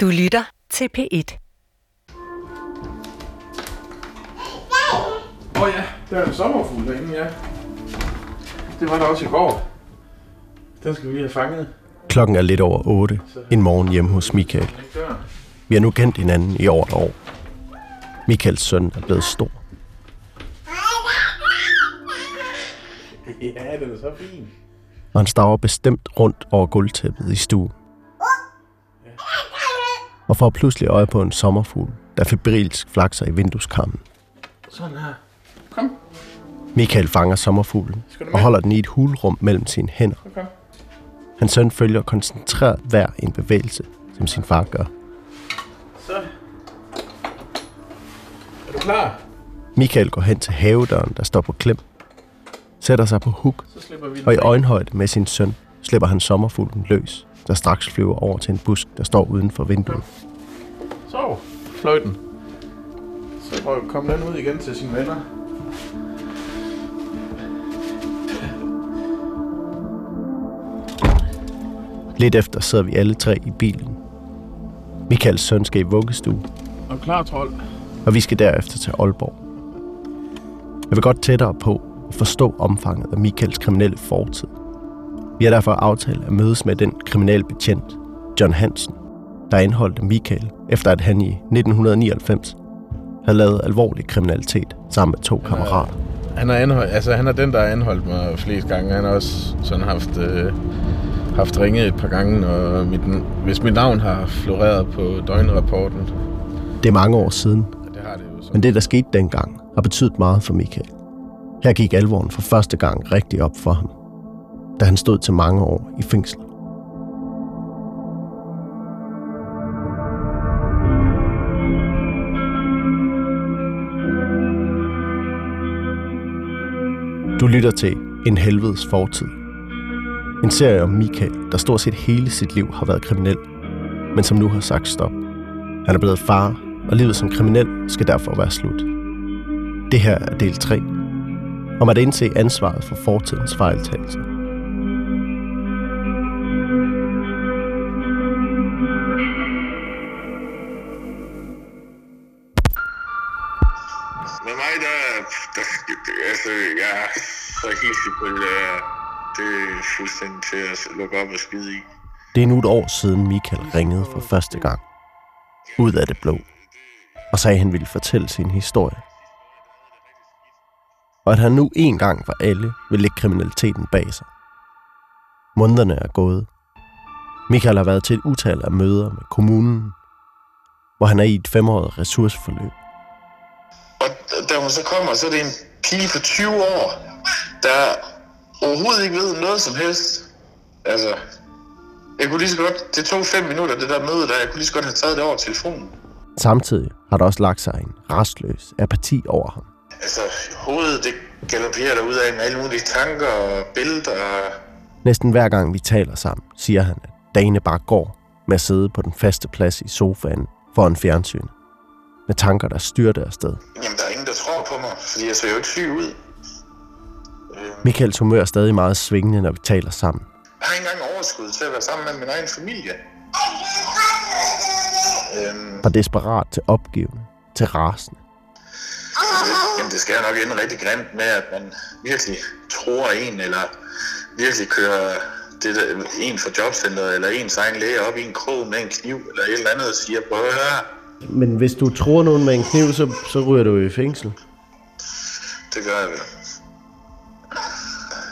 Du lytter til P1. Åh oh ja, der er en sommerfugl derinde, ja. Det var der også i går. Den skal vi lige have fanget. Klokken er lidt over 8 en morgen hjemme hos Michael. Vi har nu kendt hinanden i over et år. Michaels søn er blevet stor. Ja, den er så fin. og han stager bestemt rundt over gulvtæppet i stuen. Og får pludselig øje på en sommerfugl, der febrilsk flakser i vindueskarmen. Sådan her. Kom, Michael fanger sommerfuglen og holder den i et hulrum mellem sine hænder. kom, kom. Hans søn følger koncentreret hver en bevægelse, som sin far gør. Så. Er du klar? Michael går hen til havedøren, der står på klem, sætter sig på huk, Så slipper vi den og i øjenhøjde med sin søn slipper han sommerfuglen løs, der straks flyver over til en busk, der står uden for vinduet. Så, fløj den. Så prøv at komme den ud igen til sine venner. Lidt efter sidder vi alle tre i bilen. Michaels søn skal i vuggestue, Er du klar, trold? og vi skal derefter til Aalborg. Jeg vil godt tættere på at forstå omfanget af Michaels kriminelle fortid. Vi har derfor aftalt at mødes med den kriminalbetjent, John Hansen, der indholdte Michael, efter at han i 1999 havde lavet alvorlig kriminalitet sammen med to kammerater. Han er, anhold, altså, han er den, der har anholdt mig flest gange. Han har også sådan haft, øh, haft ringet et par gange, og mit, hvis mit navn har floreret på døgnrapporten. Det er mange år siden, Ja, det har det jo så. men det, der skete dengang, har betydet meget for Michael. Her gik alvoren for første gang rigtig op for ham, da han stod til mange år i fængsel. Du lytter til En helvedes fortid. En serie om Michael, der stort set hele sit liv har været kriminel, men som nu har sagt stop. Han er blevet far, og livet som kriminel skal derfor være slut. Det her er del 3, om at indse ansvaret for fortidens fejltagelser. Med mig, der, der altså, jeg er så hissig på det der. Det er fuldstændig til at lukke op og skide i. Det er nu et år siden Michael ringede for første gang. Ud af det blå. Og sagde, at han ville fortælle sin historie. Og at han nu en gang for alle vil lægge kriminaliteten bag sig. Månederne er gået. Michael har været til et utal af møder med kommunen, hvor han er i et femårigt ressourceforløb. Da hun så kommer, så er det en pige på 20 år, der overhovedet ikke ved noget som helst. Altså, jeg kunne lige så godt, det tog fem minutter, det der møde der, jeg kunne lige så godt have taget det over telefonen. Samtidig har der også lagt sig en restløs apati over ham. Altså, hovedet, det galopperer der ud af med alle mulige tanker og billeder. Næsten hver gang vi taler sammen, siger han, at dagene bare går med at sidde på den faste plads i sofaen foran fjernsyn. Med tanker, der styrter afsted. Jamen, der mig, fordi jeg ser jo ikke syg ud. Michaels humør er stadig meget svingende, når vi taler sammen. Jeg har ikke engang overskud til at være sammen med min egen familie. Øhm, Fra desperat til opgivende til rasende. jamen, det skal nok ende rigtig grimt med, at man virkelig tror en, eller virkelig kører det der, en fra jobcenteret, eller ens egen læge op i en krog med en kniv, eller et eller andet, og siger, prøv at høre, Men hvis du tror nogen med en kniv, så, så ryger du i fængsel. Det gør jeg vel.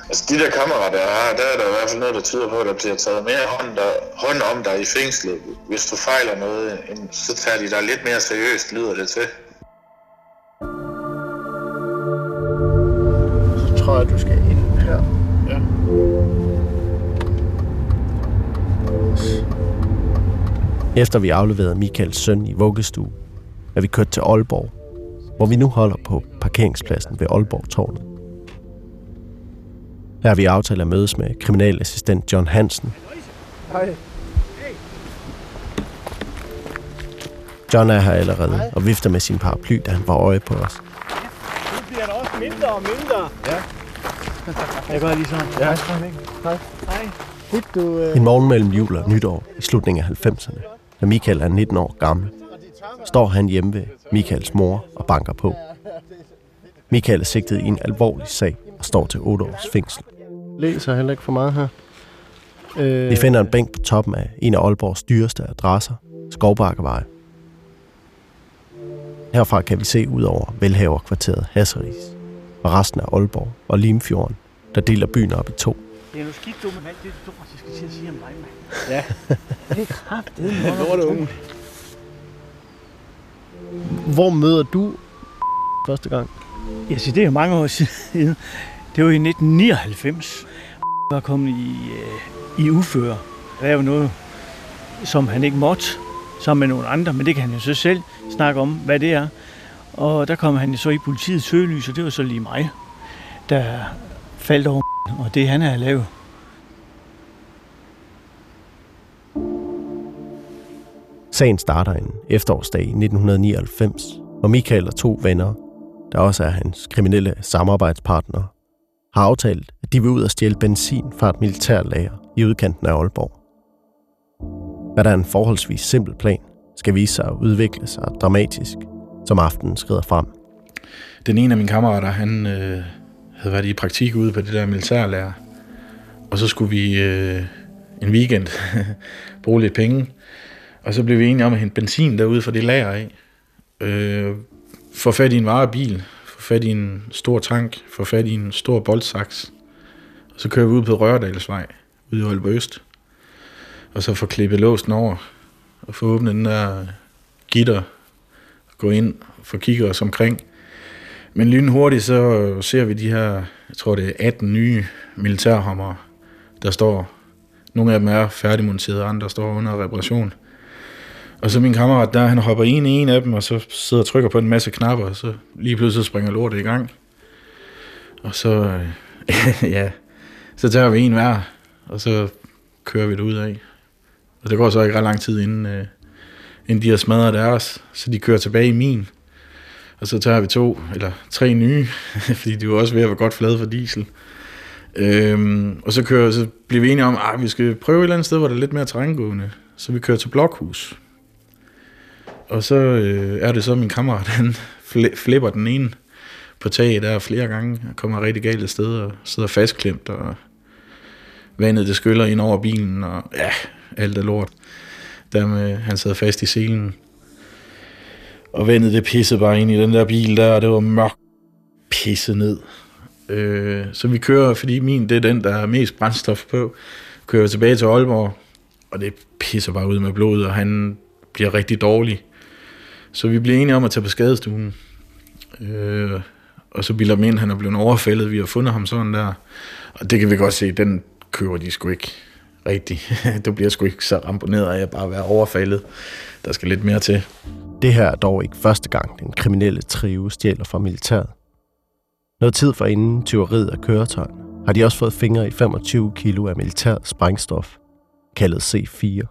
Altså, de der kammerater, jeg har, der er der i hvert fald noget, der tyder på, at der bliver taget mere hånd, der, hånd om dig i fængslet. Hvis du fejler noget, så tager de dig lidt mere seriøst, lyder det til. Så tror jeg, du skal ind her. Ja. Efter vi afleverede Michaels søn i vuggestue, er vi kørt til Aalborg, hvor vi nu holder på parkeringspladsen ved Aalborg Tårnet. Her har vi aftalt at mødes med kriminalassistent John Hansen. Hej. John er her allerede og vifter med sin paraply, da han får øje på os. Nu bliver der også mindre og mindre. Ja. Jeg gør lige sådan. Ja. Hej. Hej. Øh... En morgen mellem jul og nytår i slutningen af 90'erne da Michael er 19 år gammel, står han hjemme ved Michaels mor og banker på. Michael er sigtet i en alvorlig sag og står til 8 års fængsel. Læser heller ikke for meget her. Øh, Vi finder en bænk på toppen af en af Aalborgs dyreste adresser, Skovbakkevej. Herfra kan vi se ud over velhaverkvarteret Hasseris og resten af Aalborg og Limfjorden, der deler byen op i to. Det er nu skidt dumt med alt det, du skal til at sige om dig, mand. Ja. det er kraftedeme. Lorte unge. Hvor møder du første gang? Jeg siger, det er jo mange år siden. Det var i 1999. var kommet i, øh, i uføre. Det er jo noget, som han ikke måtte, sammen med nogle andre, men det kan han jo så selv snakke om, hvad det er. Og der kom han så i politiets søgelys, og det var så lige mig, der faldt over og det han havde lavet. Sagen starter en efterårsdag i 1999, hvor Michael og to venner, der også er hans kriminelle samarbejdspartnere, har aftalt, at de vil ud og stjæle benzin fra et militærlager i udkanten af Aalborg. Hvad der er en forholdsvis simpel plan, skal vise sig at udvikle sig dramatisk, som aftenen skrider frem. Den ene af mine kammerater, han øh, havde været i praktik ude på det der militærlærer. Og så skulle vi øh, en weekend bruge lidt penge. Og så blev vi enige om at hente benzin derude for det lager af. Øh, få fat i en varebil, få fat i en stor tank, få fat i en stor boldsaks. Og så kører vi ud på Rørdalsvej, ude i Aalborg Øst. Og så få klippet låsen over, og få åbnet den der gitter, gå ind, få kigget os omkring. Men lynhurtigt så ser vi de her, jeg tror det er 18 nye militærhammer, der står. Nogle af dem er færdigmonteret, andre står under reparation. Og så min kammerat der, han hopper ind i en af dem, og så sidder og trykker på en masse knapper, og så lige pludselig springer lortet i gang. Og så, øh, ja, så tager vi en hver, og så kører vi det ud af. Og det går så ikke ret lang tid, inden, øh, inden de har smadret deres, så de kører tilbage i min. Og så tager vi to, eller tre nye, fordi de var også ved at være godt flade for diesel. Øhm, og så, kører, så bliver vi enige om, at vi skal prøve et eller andet sted, hvor der er lidt mere terrængående. Så vi kører til Blokhus. Og så øh, er det så, min kammerat, han flipper den ene på taget der flere gange. Han kommer rigtig galt af sted og sidder fastklemt, og vandet det skyller ind over bilen, og ja, alt er lort. Dermed, han sad fast i selen. Og vandet det pissede bare ind i den der bil der, og det var mørkt pisset ned. Øh, så vi kører, fordi min det er den, der er mest brændstof på, kører tilbage til Aalborg, og det pisser bare ud med blod, og han bliver rigtig dårlig. Så vi bliver enige om at tage på skadestuen. Øh, og så bilder mig ind, han er blevet overfældet. Vi har fundet ham sådan der. Og det kan vi godt se, den køber de sgu ikke rigtigt. du bliver sgu ikke så ramponeret af at bare være overfaldet. Der skal lidt mere til. Det her er dog ikke første gang, den kriminelle trio stjæler fra militæret. Noget tid for inden tyveriet af køretøjen, har de også fået fingre i 25 kilo af militært sprængstof, kaldet C4.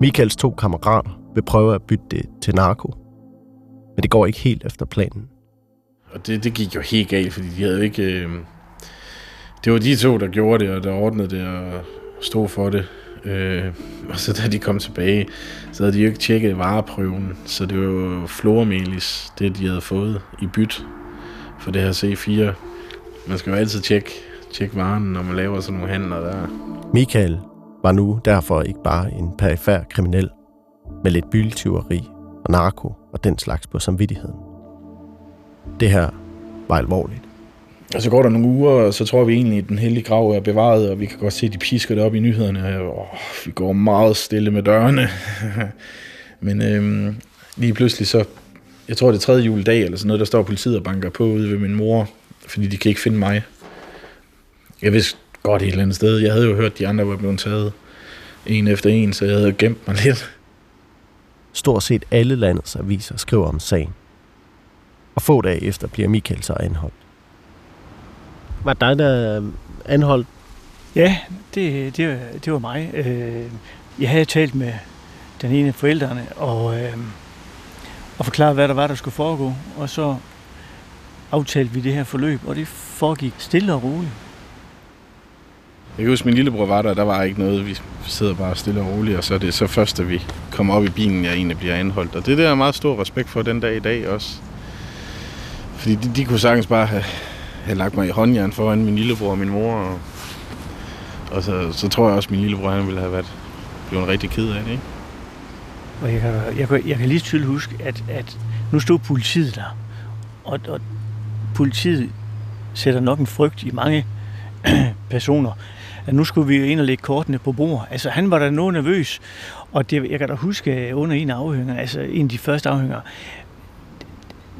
Michaels to kammerater vil prøve at bytte det til narko, men det går ikke helt efter planen. Og det, det gik jo helt galt, fordi de havde ikke... Øh, det var de to, der gjorde det, og der ordnede det og stod for det. Øh, og så da de kom tilbage, så havde de jo ikke tjekket vareprøven, så det var jo flormelis, det de havde fået i byt for det her C4. Man skal jo altid tjekke, tjekke varen, når man laver sådan nogle handler der. Michael var nu derfor ikke bare en perifær kriminel med lidt biltyveri og narko og den slags på samvittigheden. Det her var alvorligt. Og så går der nogle uger, og så tror vi egentlig, at den hellige grav er bevaret, og vi kan godt se, at de pisker det op i nyhederne. Og vi går meget stille med dørene. Men øhm, lige pludselig så, jeg tror det er tredje juledag, eller sådan noget, der står politiet og banker på ude ved min mor, fordi de kan ikke finde mig. Jeg vidste godt et eller andet sted. Jeg havde jo hørt, at de andre var blevet taget en efter en, så jeg havde gemt mig lidt. Stort set alle landets aviser skriver om sagen. Og få dage efter bliver Michael så anholdt. Var dig, der anholdt? Ja, det, det, var- det var mig. Øh, Jeg havde talt med den ene af forældrene og, øh, og forklaret, hvad der var, der skulle foregå. Og så aftalte vi det her forløb, og det foregik stille og roligt. Jeg kan huske, min lillebror var der, der var ikke noget. Vi sidder bare stille og roligt, og så er det så først, da vi kommer op i bilen, jeg egentlig bliver anholdt. Og det der er meget stor respekt for den dag i dag også. Fordi de, de kunne sagtens bare have, have lagt mig i håndjern foran min lillebror og min mor. Og, og så, så tror jeg også, at min lillebror han ville have været blevet rigtig ked af det. Ikke? Og jeg kan, jeg kan, jeg kan lige tydeligt huske, at, at nu stod politiet der. Og, og politiet sætter nok en frygt i mange personer, at nu skulle vi jo ind og lægge kortene på bord. Altså, han var da noget nervøs, og det, jeg kan da huske øh, under en afhøringer, altså en af de første afhøringer,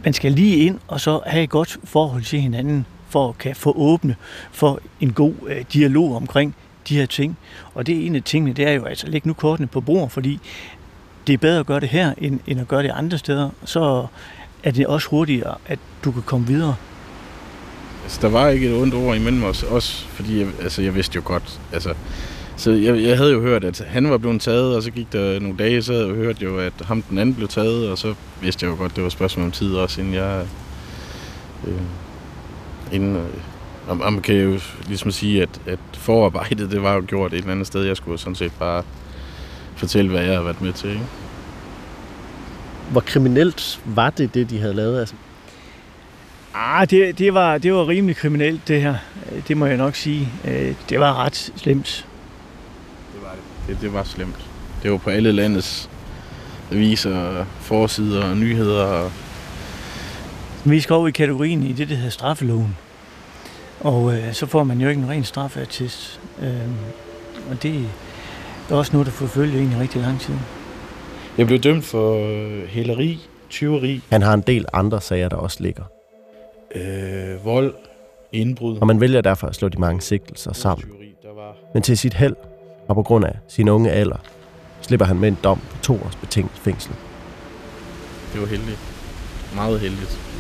man skal lige ind og så have et godt forhold til hinanden, for at kan få åbne for en god øh, dialog omkring de her ting. Og det er en af tingene, det er jo altså, læg nu kortene på bord, fordi det er bedre at gøre det her, end, end at gøre det andre steder. Så er det også hurtigere, at du kan komme videre. Altså, der var ikke et ondt ord imellem os, også fordi jeg, altså, jeg vidste jo godt, altså, så jeg, jeg havde jo hørt, at han var blevet taget, og så gik der nogle dage, så havde jeg hørt jo, at ham den anden blev taget, og så vidste jeg jo godt, det var et spørgsmål om tid også, inden jeg... Øh, inden, øh, og man kan jo ligesom sige, at, at forarbejdet, det var jo gjort et eller andet sted. Jeg skulle sådan set bare fortælle, hvad jeg har været med til. Ikke? Hvor kriminelt var det, det de havde lavet? Altså, Ah, det, det, var, det var rimelig kriminelt, det her. Det må jeg nok sige. Øh, Det var ret slemt. Det var det. Det, det var slemt. Det var på alle landets aviser, forsider og nyheder. Og Vi skal over i kategorien i det, der hedder straffeloven. Og øh, så får man jo ikke en ren straffeattest. Øh, og det er også noget, der forfølger en i rigtig lang tid. Jeg blev dømt for øh, hæleri, tyveri, Han har en del andre sager, der også ligger. Øh, vold, indbrud. Og man vælger derfor at slå de mange sigtelser sammen. Men til sit held, og på grund af sin unge alder, slipper han med en dom på to års betinget fængsel. det var heldigt. Meget heldigt.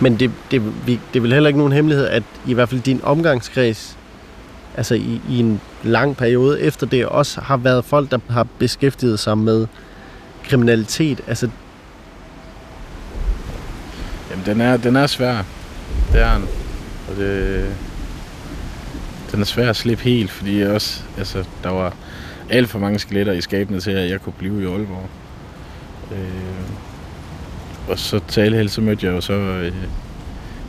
men det, det, vi, det er vel heller ikke nogen hemmelighed, at i hvert fald din omgangskreds, altså i, i en lang periode efter det, også har været folk, der har beskæftiget sig med kriminalitet. Altså, den er, den er svær. Det er den. Og det, den er svær at slippe helt, fordi jeg også, altså, der var alt for mange skeletter i skabene til, at jeg kunne blive i Aalborg. Øh, og så til så mødte jeg jo så øh,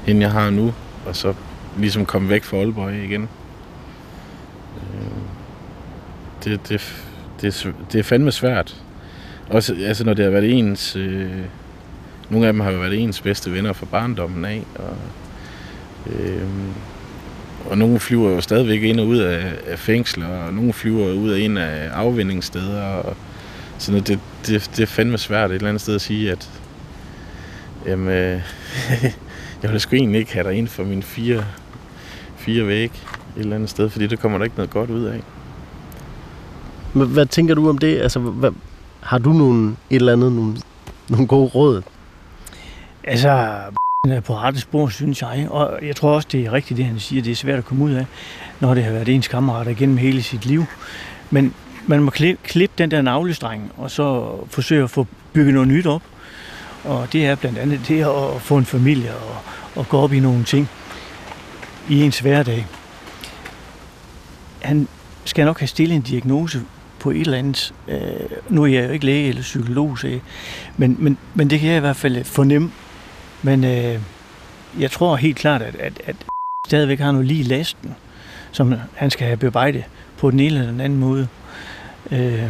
hende, jeg har nu, og så ligesom kom væk fra Aalborg igen. Øh, det, det, det, det er fandme svært. Også altså, når det har været ens... Øh, nogle af dem har jo været ens bedste venner fra barndommen af, og, øh, og nogle flyver jo stadigvæk ind og ud af, af fængsler, og nogle flyver ud af ind af afvindingssteder, og sådan noget. Det, det, det er fandme svært et eller andet sted at sige, at jamen, øh, jeg ville sgu egentlig ikke have dig ind for mine fire, fire væg et eller andet sted, fordi det kommer der ikke noget godt ud af. Men hvad tænker du om det? Altså, hvad, har du nogle, et eller andet, nogle, nogle gode råd? Altså, er på rette spor, synes jeg. Og jeg tror også, det er rigtigt, det han siger. Det er svært at komme ud af, når det har været ens kammerater gennem hele sit liv. Men man må klippe, klippe den der navlestreng, og så forsøge at få bygget noget nyt op. Og det er blandt andet det at få en familie og, og gå op i nogle ting i ens hverdag. Han skal nok have stillet en diagnose på et eller andet. Øh, nu er jeg jo ikke læge eller psykolog, så men, men, men det kan jeg i hvert fald fornemme. Men øh, jeg tror helt klart, at, at, at stadigvæk har noget lige lasten, som han skal have bearbejdet på den ene eller den anden måde. Øh,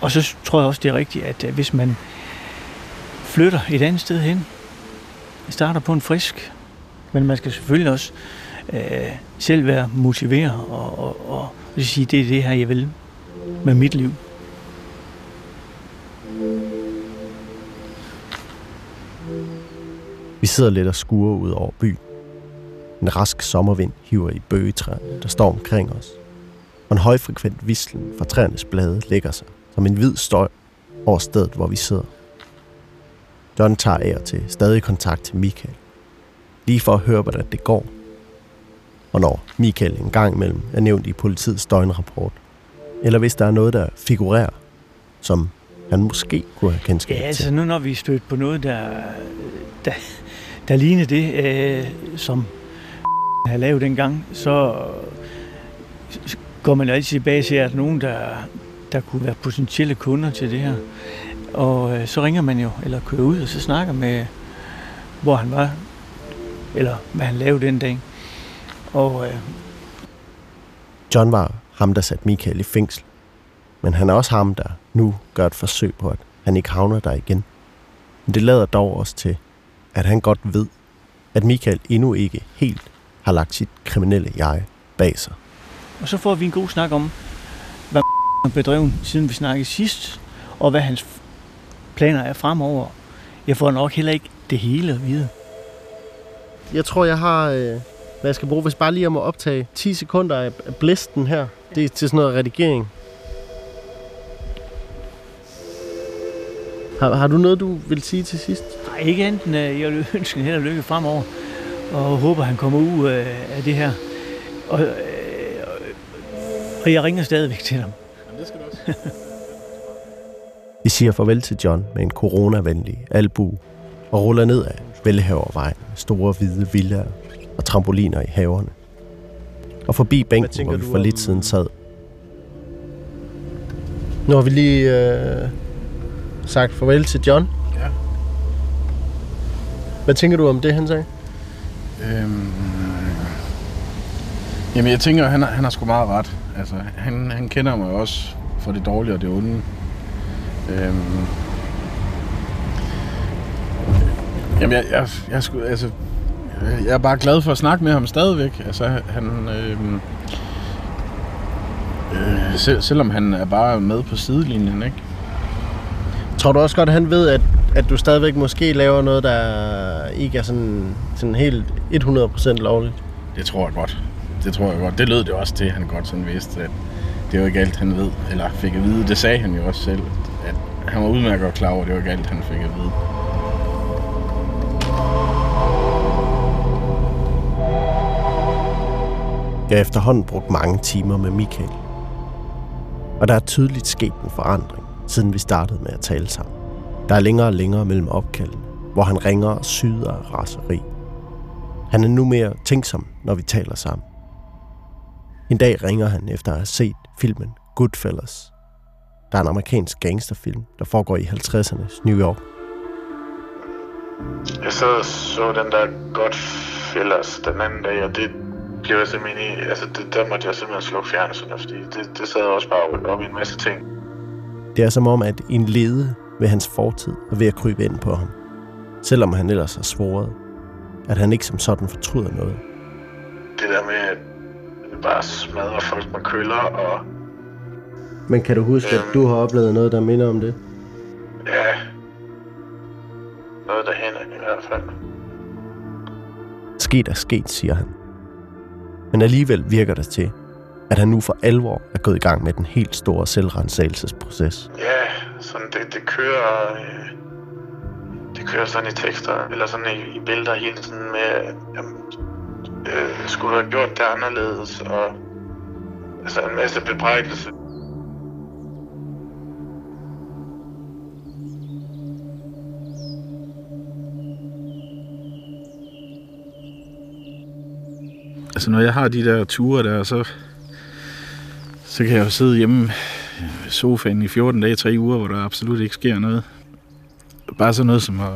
og så tror jeg også, det er rigtigt, at øh, hvis man flytter et andet sted hen, starter på en frisk, men man skal selvfølgelig også øh, selv være motiveret og, og, og, og sige, det er det her, jeg vil med mit liv. Vi sidder lidt og skuer ud over byen. En rask sommervind hiver i bøgetræerne, der står omkring os. Og en højfrekvent vislen fra træernes blade lægger sig som en hvid støj over stedet, hvor vi sidder. John tager og til stadig kontakt til Michael. Lige for at høre, hvordan det går. Og når Michael en gang imellem er nævnt i politiets døgnrapport, eller hvis der er noget, der figurerer, som han måske kunne have kendskab Ja, til. altså nu når vi stødt på noget, der, der, der ligner det, øh, som har lavet dengang, så går man altid tilbage til, at nogen, der, der kunne være potentielle kunder til det her. Og øh, så ringer man jo, eller kører ud, og så snakker med, hvor han var, eller hvad han lavede den dag. Og øh, John var ham, der satte Michael i fængsel. Men han er også ham, der nu gør et forsøg på, at han ikke havner der igen. Men det lader dog også til, at han godt ved, at Michael endnu ikke helt har lagt sit kriminelle jeg bag sig. Og så får vi en god snak om, hvad han bedrevet, siden vi snakkede sidst, og hvad hans planer er fremover. Jeg får nok heller ikke det hele at vide. Jeg tror, jeg har, øh, hvad jeg skal bruge, hvis bare lige om at optage 10 sekunder af af blæsten her. Det er til sådan noget redigering. Har, har du noget, du vil sige til sidst? Nej, ikke enten. øh, Jeg vil ønske held og lykke fremover, og håber, han kommer ud øh, af det her. Og, øh, og jeg ringer stadigvæk til ham. Vi siger farvel til John med en coronavenlig albu og ruller ned af Velhavervejen med store hvide villaer og trampoliner i haverne. Og forbi bænken, hvor vi du for lidt siden sad. Nu har vi lige øh, sagt farvel til John. Hvad tænker du om det, han sagde? Øhm, jamen, jeg tænker, han, har- han har sgu meget ret. Altså, han, han kender mig også for det dårlige og det onde. Øhm, jamen, jeg, jeg, jeg, sgu, altså, jeg er bare glad for at snakke med ham stadigvæk. Altså, han... Øhm, øh, selv, selvom han er bare med på sidelinjen, ikke? Tror du også godt, at han ved, at, at du stadigvæk måske laver noget, der ikke er sådan, sådan helt 100% lovligt? Det tror jeg godt. Det tror jeg godt. Det lød det også til, at han godt sådan vidste, at det var ikke alt, han ved, eller fik at vide. Det sagde han jo også selv, at han var udmærket klar over, at det var ikke alt, han fik at vide. Jeg har efterhånden brugt mange timer med Michael. Og der er tydeligt sket en forandring, siden vi startede med at tale sammen. Der er længere og længere mellem opkaldene, hvor han ringer og syder af raseri. Han er nu mere tænksom, når vi taler sammen. En dag ringer han efter at have set filmen Goodfellas. Der er en amerikansk gangsterfilm, der foregår i 50'ernes New York. Jeg og så den der Godfellas den anden dag, og det blev jeg simpelthen i, altså det, der måtte jeg simpelthen slukke fjernsynet, fordi det, det sad også bare op i en masse ting. Det er som om, at en lede ved hans fortid er ved at krybe ind på ham. Selvom han ellers har svoret, at han ikke som sådan fortryder noget. Det der med, at det bare smadrer folk med køller, og Men kan du huske, at du har oplevet noget, der minder om det? ja, noget derhen i hvert fald. Sket er sket, siger han. Men alligevel virker det til, at han nu for alvor er gået i gang med den helt store selvrensagelsesproces. Ja, sådan det, det kører... Øh, det kører sådan i tekster, eller sådan i, i billeder hele tiden med, jamen, øh, skulle du have gjort det anderledes, og altså en masse bebrejdelse. Altså, når jeg har de der ture der, så, så kan jeg jo sidde hjemme sofaen i 14 dage, 3 uger, hvor der absolut ikke sker noget. Bare sådan noget som at,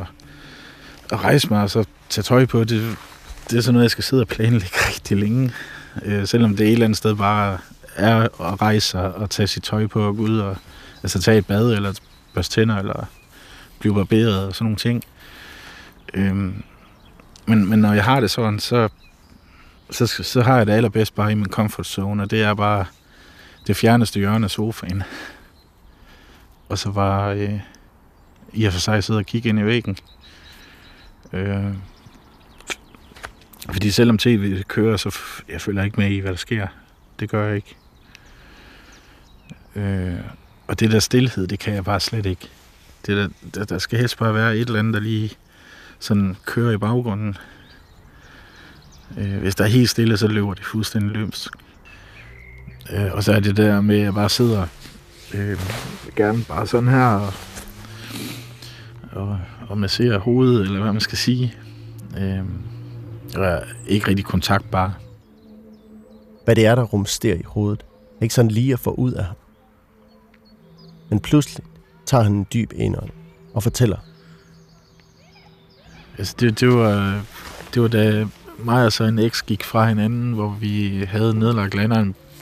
at rejse mig og så tage tøj på, det, det er sådan noget, jeg skal sidde og planlægge rigtig længe. Øh, selvom det et eller andet sted bare er at rejse sig og tage sit tøj på og gå ud og altså tage et bad eller børste tænder eller blive barberet og sådan nogle ting. Øhm, men, men når jeg har det sådan, så, så, så har jeg det allerbedst bare i min comfort zone, og det er bare det fjerneste hjørne af sofaen. Og så var øh, i og for sig sidde og kigge ind i væggen. Øh, fordi selvom tv kører, så f- jeg følger ikke med i, hvad der sker. Det gør jeg ikke. Øh, og det der stillhed, det kan jeg bare slet ikke. Det der, der, der skal helst bare være et eller andet, der lige sådan kører i baggrunden. Øh, hvis der er helt stille, så løber det fuldstændig lømsk. Øh, og så er det der med, at jeg bare sidder øh, gerne bare sådan her og, og, og masserer hovedet, eller hvad man skal sige. Øh, Jeg er ikke rigtig kontaktbar. Hvad det er, der rumsterer i hovedet, ikke sådan lige at få ud af ham. Men pludselig tager han en dyb indånd og fortæller, Altså, det, det, var, det var da mig og så en eks gik fra hinanden, hvor vi havde nedlagt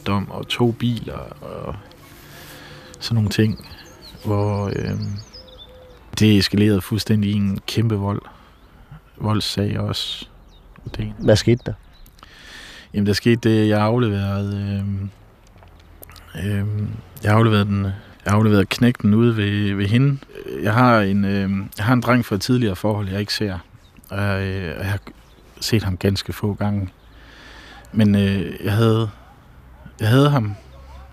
landejendom og to biler og sådan nogle ting, hvor øh, det eskalerede fuldstændig i en kæmpe vold. Voldssag også. Det, Hvad skete der? Jamen, der skete det, jeg afleverede... Øh, øh, jeg afleverede den... Jeg afleverede knægten ude ved, ved hende. Jeg har, en, øh, jeg har en dreng fra et tidligere forhold, jeg ikke ser. Og jeg, øh, jeg har set ham ganske få gange. Men øh, jeg havde jeg havde ham,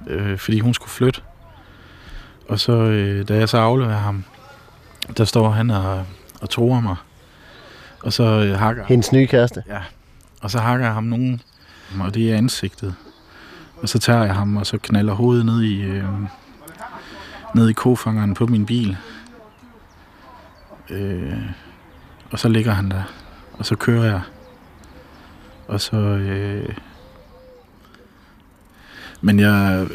øh, fordi hun skulle flytte. Og så, øh, da jeg så afleverer ham, der står han og, og tror mig. Og så øh, hakker Hendes nye kæreste? Ja. Og så hakker jeg ham nogen, og det er ansigtet. Og så tager jeg ham, og så knaller hovedet ned i, øh, ned i kofangeren på min bil. Øh, og så ligger han der. Og så kører jeg. Og så... Øh, men jeg,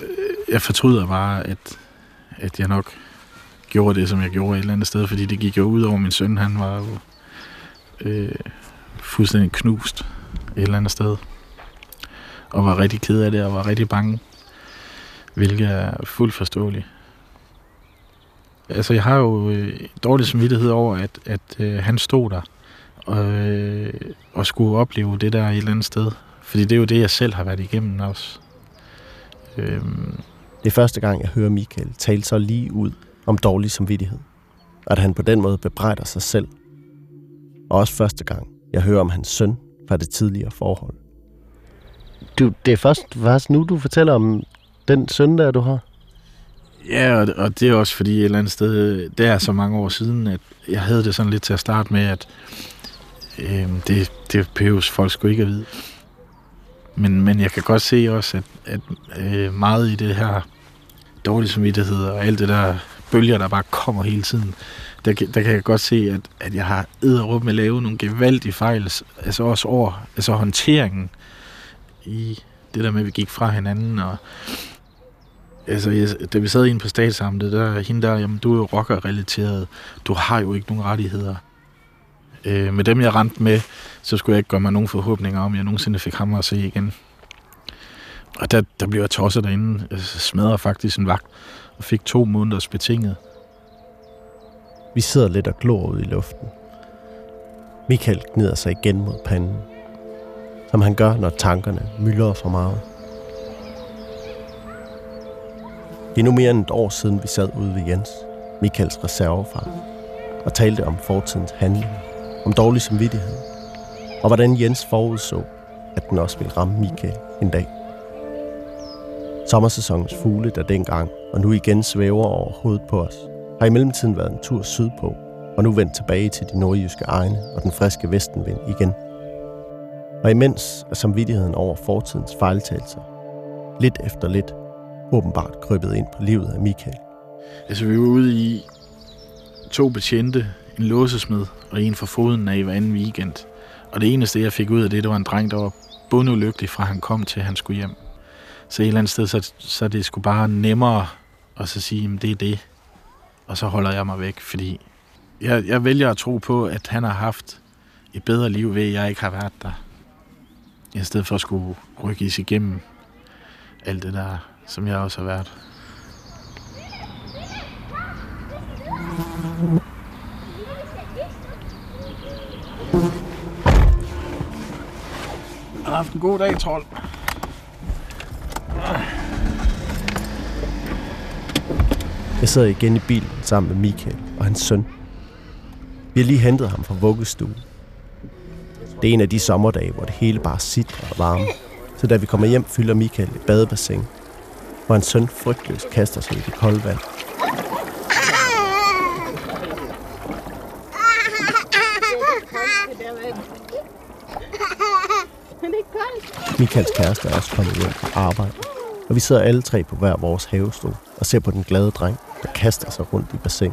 jeg fortryder bare, at, at jeg nok gjorde det, som jeg gjorde et eller andet sted, fordi det gik jo ud over min søn. Han var jo øh, fuldstændig knust et eller andet sted. Og var rigtig ked af det, og var rigtig bange. Hvilket er fuldt forståeligt. Altså, jeg har jo øh, dårlig samvittighed over, at, at øh, han stod der og, øh, og skulle opleve det der et eller andet sted. Fordi det er jo det, jeg selv har været igennem også. Øhm, det er første gang, jeg hører Michael tale så lige ud om dårlig samvittighed. At han på den måde bebrejder sig selv. Og også første gang, jeg hører om hans søn fra det tidligere forhold. Du, det er først, først nu, du fortæller om den søn, der du har. Ja, og, og det er også fordi et eller andet sted, det er så mange år siden, at jeg havde det sådan lidt til at starte med, at øh, det, det behøves folk sgu ikke at vide. Men, men jeg kan godt se også, at, at øh, meget i det her dårlige samvittighed og alt det der bølger, der bare kommer hele tiden, der, der kan jeg godt se, at, at jeg har æderup med lave nogle gevaldige fejl, altså også over altså håndteringen i det der med, at vi gik fra hinanden, og altså, jeg, da vi sad inde på statsamtet, der hende der, jamen, du er jo rocker-relateret, du har jo ikke nogen rettigheder. Øh, med dem, jeg rent med, så skulle jeg ikke gøre mig nogen forhåbninger om, jeg nogensinde fik ham at se igen. Og der, der blev jeg tosset derinde. Altså jeg smadrede faktisk en vagt og fik to måneders betinget. Vi sidder lidt og glor ud i luften. Michael gnider sig igen mod panden, som han gør, når tankerne myldrer for meget. Det er nu mere end et år siden, vi sad ude ved Jens, Michaels reservefar, og talte om fortidens handling, om dårlig samvittighed, og hvordan Jens forudså, at den også ville ramme Michael en dag. Sommersæsonens fugle, der dengang og nu igen svæver over hovedet på os, har i mellemtiden været en tur sydpå, og nu vendt tilbage til de nordjyske egne og den friske vestenvind igen. Og imens er samvittigheden over fortidens fejltagelser, lidt efter lidt, åbenbart krøbet ind på livet af Michael. Altså, vi var ude i to betjente, en låsesmed og en for foden af hver anden weekend. Og det eneste, jeg fik ud af det, det var en dreng, der var bundulykkelig fra han kom til, han skulle hjem. Så et eller andet sted, så, så det skulle bare nemmere at så sige, at det er det. Og så holder jeg mig væk, fordi jeg, jeg vælger at tro på, at han har haft et bedre liv ved, at jeg ikke har været der. I stedet for at skulle rykke sig igennem alt det der, som jeg også har været. Har haft en god dag, trold. Jeg sidder igen i bilen sammen med Michael og hans søn. Vi har lige hentet ham fra vuggestuen. Det er en af de sommerdage, hvor det hele bare sidder og varme. Så da vi kommer hjem, fylder Michael et badebassin, hvor hans søn frygtløst kaster sig i det kolde vand. Michaels kæreste er også kommet hjem fra arbejde, og vi sidder alle tre på hver vores havestol og ser på den glade dreng, der kaster sig rundt i bassin.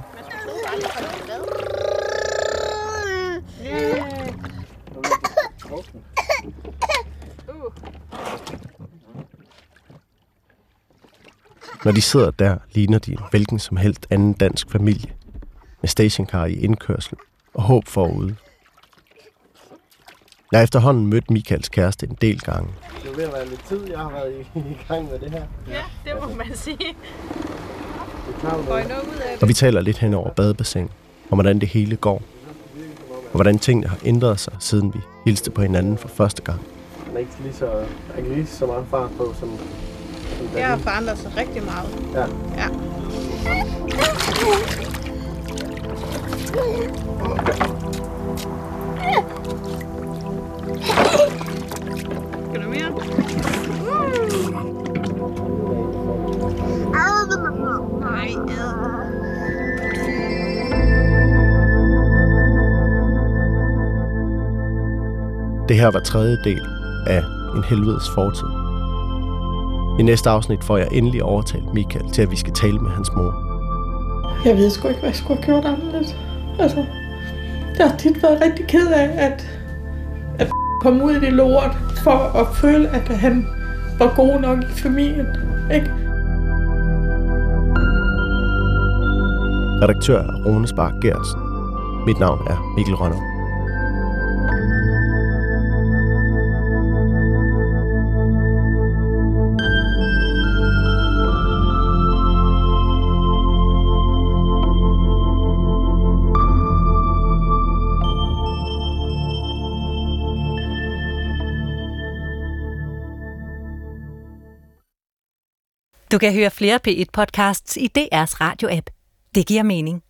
Når de sidder der, ligner de en hvilken som helst anden dansk familie, med stationcar i indkørsel og håb forude jeg har efterhånden mødt Michaels kæreste en del gange. Det er ved at være lidt tid, jeg har været i, i gang med det her. Ja, det må man sige. Det klart, Får I noget ud af det? Og vi taler lidt hen over badebassin, om hvordan det hele går. Og hvordan tingene har ændret sig, siden vi hilste på hinanden for første gang. Den er ikke lige så, der er ikke lige så meget fart på, som, som Det har forandret sig rigtig meget. Ja. Ja. Det her var tredje del af En helvedes fortid. I næste afsnit får jeg endelig overtalt Michael til, at vi skal tale med hans mor. Jeg ved sgu ikke, hvad jeg skulle have gjort anderledes. Altså, jeg har tit været rigtig ked af, at, at komme ud i det lort, for at føle, at han var god nok i familien. Ikke? Redaktør er Rune Spark Gersen. Mit navn er Mikkel Rønner. Du kan høre flere P1-podcasts i DR's radio-app. Det giver mening.